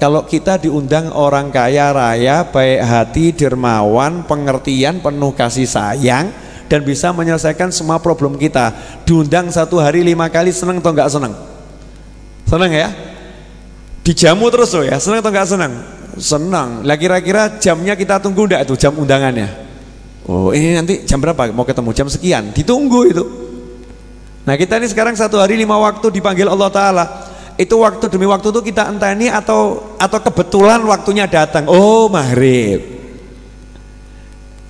kalau kita diundang orang kaya raya, baik hati, dermawan, pengertian, penuh kasih sayang dan bisa menyelesaikan semua problem kita. Diundang satu hari lima kali seneng atau enggak seneng? Seneng ya? Dijamu terus loh ya, seneng atau enggak seneng? Senang. Lah kira-kira jamnya kita tunggu enggak itu jam undangannya? Oh ini nanti jam berapa? Mau ketemu jam sekian. Ditunggu itu. Nah kita ini sekarang satu hari lima waktu dipanggil Allah Ta'ala itu waktu demi waktu itu kita enteni atau atau kebetulan waktunya datang. Oh maghrib.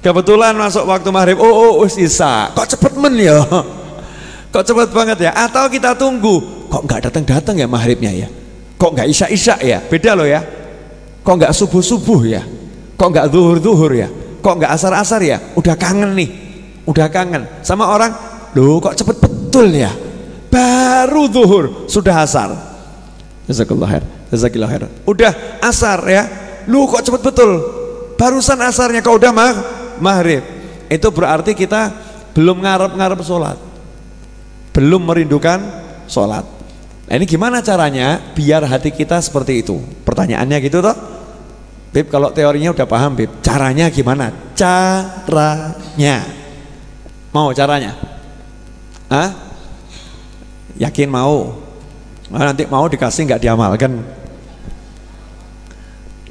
Kebetulan masuk waktu maghrib. Oh oh sisa kok cepet men ya? Kok cepet banget ya? Atau kita tunggu kok nggak datang datang ya maghribnya ya? Kok nggak isya isya ya? Beda loh ya. Kok nggak subuh subuh ya? Kok nggak zuhur zuhur ya? Kok nggak asar asar ya? Udah kangen nih. Udah kangen. Sama orang loh kok cepet betul ya? Baru zuhur. Sudah asar Jazakallah khair. Jazakallah khair. Udah asar ya. Lu kok cepet betul. Barusan asarnya kau udah mah maghrib. Itu berarti kita belum ngarep-ngarep sholat. Belum merindukan sholat. Nah ini gimana caranya biar hati kita seperti itu? Pertanyaannya gitu toh? Bib kalau teorinya udah paham Bib. Caranya gimana? Caranya. Mau caranya? Hah? Yakin mau? Nah, nanti mau dikasih nggak diamalkan.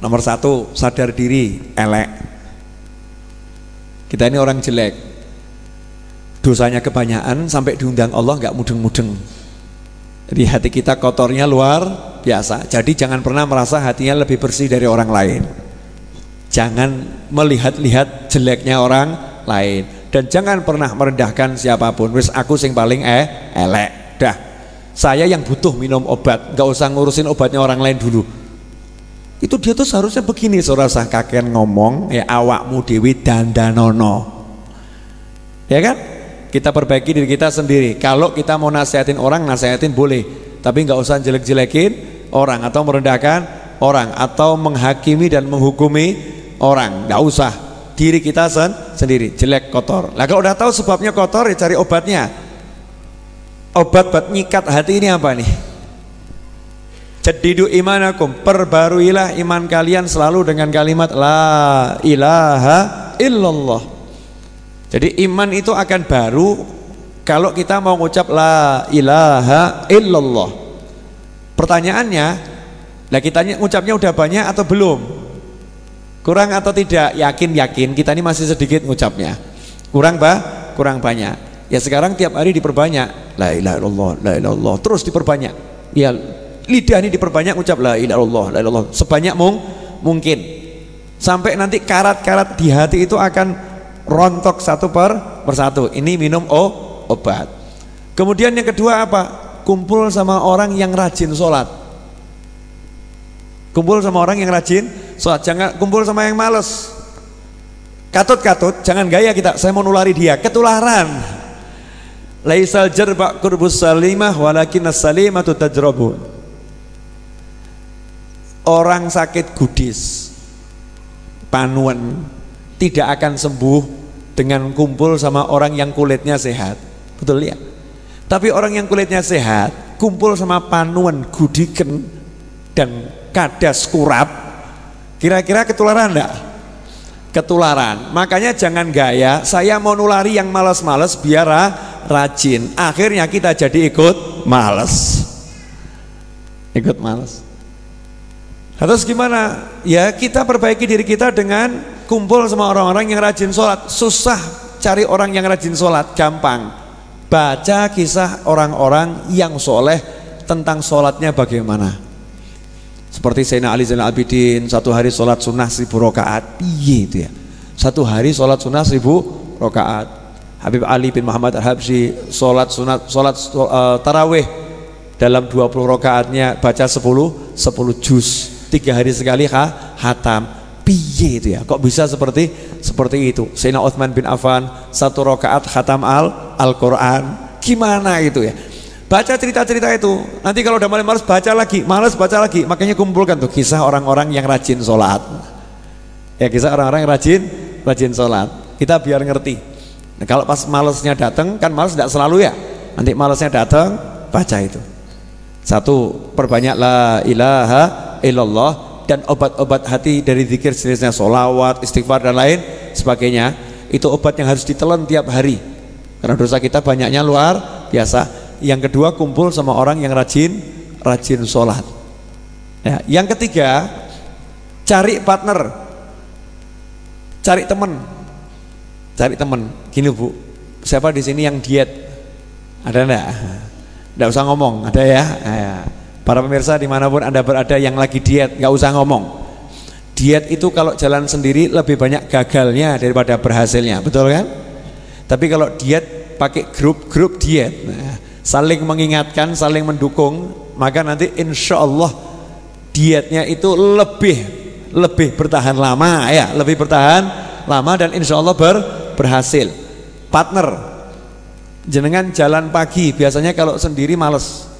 Nomor satu sadar diri elek. Kita ini orang jelek. Dosanya kebanyakan sampai diundang Allah nggak mudeng-mudeng. Jadi hati kita kotornya luar biasa. Jadi jangan pernah merasa hatinya lebih bersih dari orang lain. Jangan melihat-lihat jeleknya orang lain dan jangan pernah merendahkan siapa pun. Wis aku sing paling eh elek. Dah saya yang butuh minum obat nggak usah ngurusin obatnya orang lain dulu. Itu dia tuh seharusnya begini seorang sah kakek ngomong ya awakmu dewi dandanono. Ya kan? Kita perbaiki diri kita sendiri. Kalau kita mau nasihatin orang nasihatin boleh. Tapi nggak usah jelek-jelekin orang atau merendahkan orang atau menghakimi dan menghukumi orang. Nggak usah. Diri kita sen sendiri. Jelek kotor. Lah kalau udah tahu sebabnya kotor ya cari obatnya Obat buat nyikat hati ini apa nih? Jadidu imanakum, perbaruilah iman kalian selalu dengan kalimat la ilaha illallah. Jadi iman itu akan baru kalau kita mau ngucap la ilaha illallah. Pertanyaannya, lah kita ngucapnya udah banyak atau belum? Kurang atau tidak? Yakin yakin kita ini masih sedikit ngucapnya. Kurang bah? Kurang banyak. Ya sekarang tiap hari diperbanyak la ilaha illallah, la ilaha illallah, terus diperbanyak. Ya lidah ini diperbanyak ucap la ilaha illallah, la ilaha illallah sebanyak mung, mungkin. Sampai nanti karat-karat di hati itu akan rontok satu per persatu. Ini minum oh, obat. Kemudian yang kedua apa? Kumpul sama orang yang rajin sholat. Kumpul sama orang yang rajin sholat. Jangan kumpul sama yang males. Katut-katut, jangan gaya kita. Saya mau nulari dia. Ketularan. Laisal jarba kurbus salimah walakin as-salimatu tajrabu. Orang sakit gudis panuan tidak akan sembuh dengan kumpul sama orang yang kulitnya sehat. Betul ya? Tapi orang yang kulitnya sehat kumpul sama panuan gudiken dan kadas kurap kira-kira ketularan enggak? Ketularan. Makanya jangan gaya saya mau nulari yang malas-malas biar rajin. Akhirnya kita jadi ikut males. Ikut males. Terus gimana? Ya kita perbaiki diri kita dengan kumpul sama orang-orang yang rajin sholat. Susah cari orang yang rajin sholat gampang. Baca kisah orang-orang yang soleh tentang sholatnya bagaimana. Seperti Sayyidina Ali Zainal Abidin satu hari sholat sunnah seribu rokaat iya itu ya. Satu hari sholat sunnah seribu rokaat Habib Ali bin Muhammad Al-Habsyi sholat sunat sholat uh, tarawih dalam 20 rakaatnya baca 10 10 juz. Tiga hari sekali ha, hatam. Piye itu ya? Kok bisa seperti seperti itu? Sayyidina Uthman bin Affan satu rakaat khatam al Al-Quran. Gimana itu ya? Baca cerita-cerita itu. Nanti kalau udah mulai males baca lagi. Males baca lagi. Makanya kumpulkan tuh kisah orang-orang yang rajin sholat. Ya kisah orang-orang yang rajin rajin sholat. Kita biar ngerti Nah, kalau pas malesnya datang kan males tidak selalu ya. Nanti malesnya datang baca itu. Satu perbanyak la ilaha illallah. dan obat-obat hati dari zikir jenisnya solawat, istighfar dan lain sebagainya itu obat yang harus ditelan tiap hari karena dosa kita banyaknya luar biasa yang kedua kumpul sama orang yang rajin rajin sholat ya, yang ketiga cari partner cari teman cari teman gini bu. Siapa di sini yang diet? Ada enggak enggak usah ngomong. Ada ya, ya. para pemirsa di mana pun anda berada yang lagi diet nggak usah ngomong. Diet itu kalau jalan sendiri lebih banyak gagalnya daripada berhasilnya. Betul kan? Tapi kalau diet pakai grup-grup diet nah, saling mengingatkan saling mendukung maka nanti insya Allah dietnya itu lebih lebih bertahan lama ya. Lebih bertahan lama dan insya Allah ber, berhasil partner jenengan jalan pagi biasanya kalau sendiri males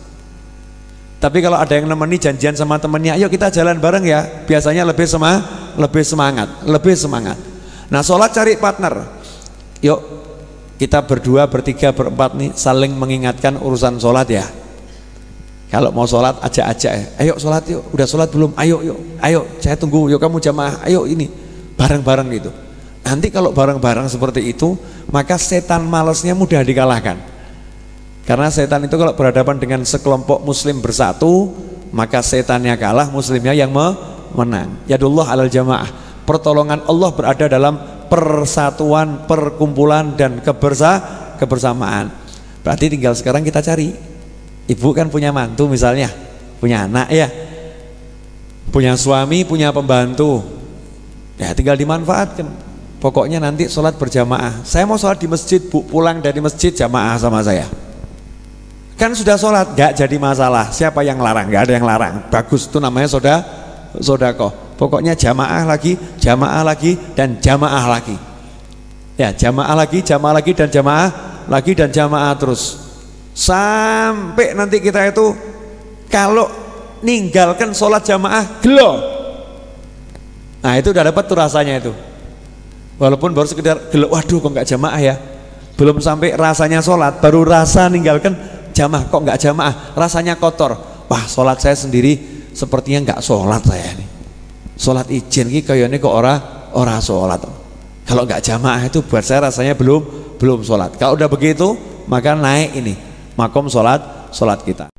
tapi kalau ada yang nemeni janjian sama temennya, ayo kita jalan bareng ya. Biasanya lebih sema, lebih semangat, lebih semangat. Nah, sholat cari partner. Yuk, kita berdua, bertiga, berempat nih saling mengingatkan urusan sholat ya. Kalau mau sholat aja-aja ya. Ayo sholat yuk, udah sholat belum? Ayo yuk, ayo saya tunggu. Yuk kamu jamaah, ayo ini bareng-bareng gitu. Nanti kalau bareng-bareng seperti itu, maka setan malesnya mudah dikalahkan. Karena setan itu kalau berhadapan dengan sekelompok muslim bersatu, maka setannya kalah, muslimnya yang menang. Yadullah alal jamaah. Pertolongan Allah berada dalam persatuan, perkumpulan dan kebersa kebersamaan. Berarti tinggal sekarang kita cari. Ibu kan punya mantu misalnya, punya anak ya. Punya suami, punya pembantu. Ya tinggal dimanfaatkan. Pokoknya nanti sholat berjamaah. Saya mau sholat di masjid, bu pulang dari masjid jamaah sama saya. Kan sudah sholat, gak jadi masalah. Siapa yang larang? Gak ada yang larang. Bagus itu namanya soda, sodako. Pokoknya jamaah lagi, jamaah lagi, dan jamaah lagi. Ya, jamaah lagi, jamaah lagi, dan jamaah lagi, dan jamaah terus. Sampai nanti kita itu kalau ninggalkan sholat jamaah, gelo. Nah itu udah dapat tuh rasanya itu. Walaupun baru sekedar gelo, waduh kok nggak jamaah ya. Belum sampai rasanya sholat, baru rasa ninggalkan jamaah kok nggak jamaah? Rasanya kotor. Wah sholat saya sendiri sepertinya nggak sholat saya ini. Sholat izin ini kayaknya kok ora ora sholat. Kalau nggak jamaah itu buat saya rasanya belum belum sholat. Kalau udah begitu maka naik ini makom sholat sholat kita